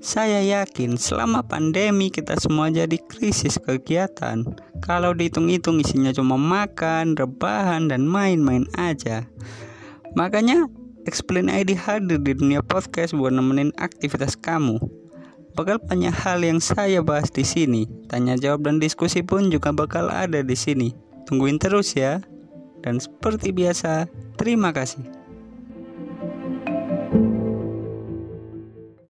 Saya yakin selama pandemi kita semua jadi krisis kegiatan. Kalau dihitung-hitung isinya cuma makan, rebahan, dan main-main aja. Makanya Explain ID hadir di dunia podcast buat nemenin aktivitas kamu. Bakal banyak hal yang saya bahas di sini. Tanya jawab dan diskusi pun juga bakal ada di sini. Tungguin terus ya. Dan seperti biasa, terima kasih.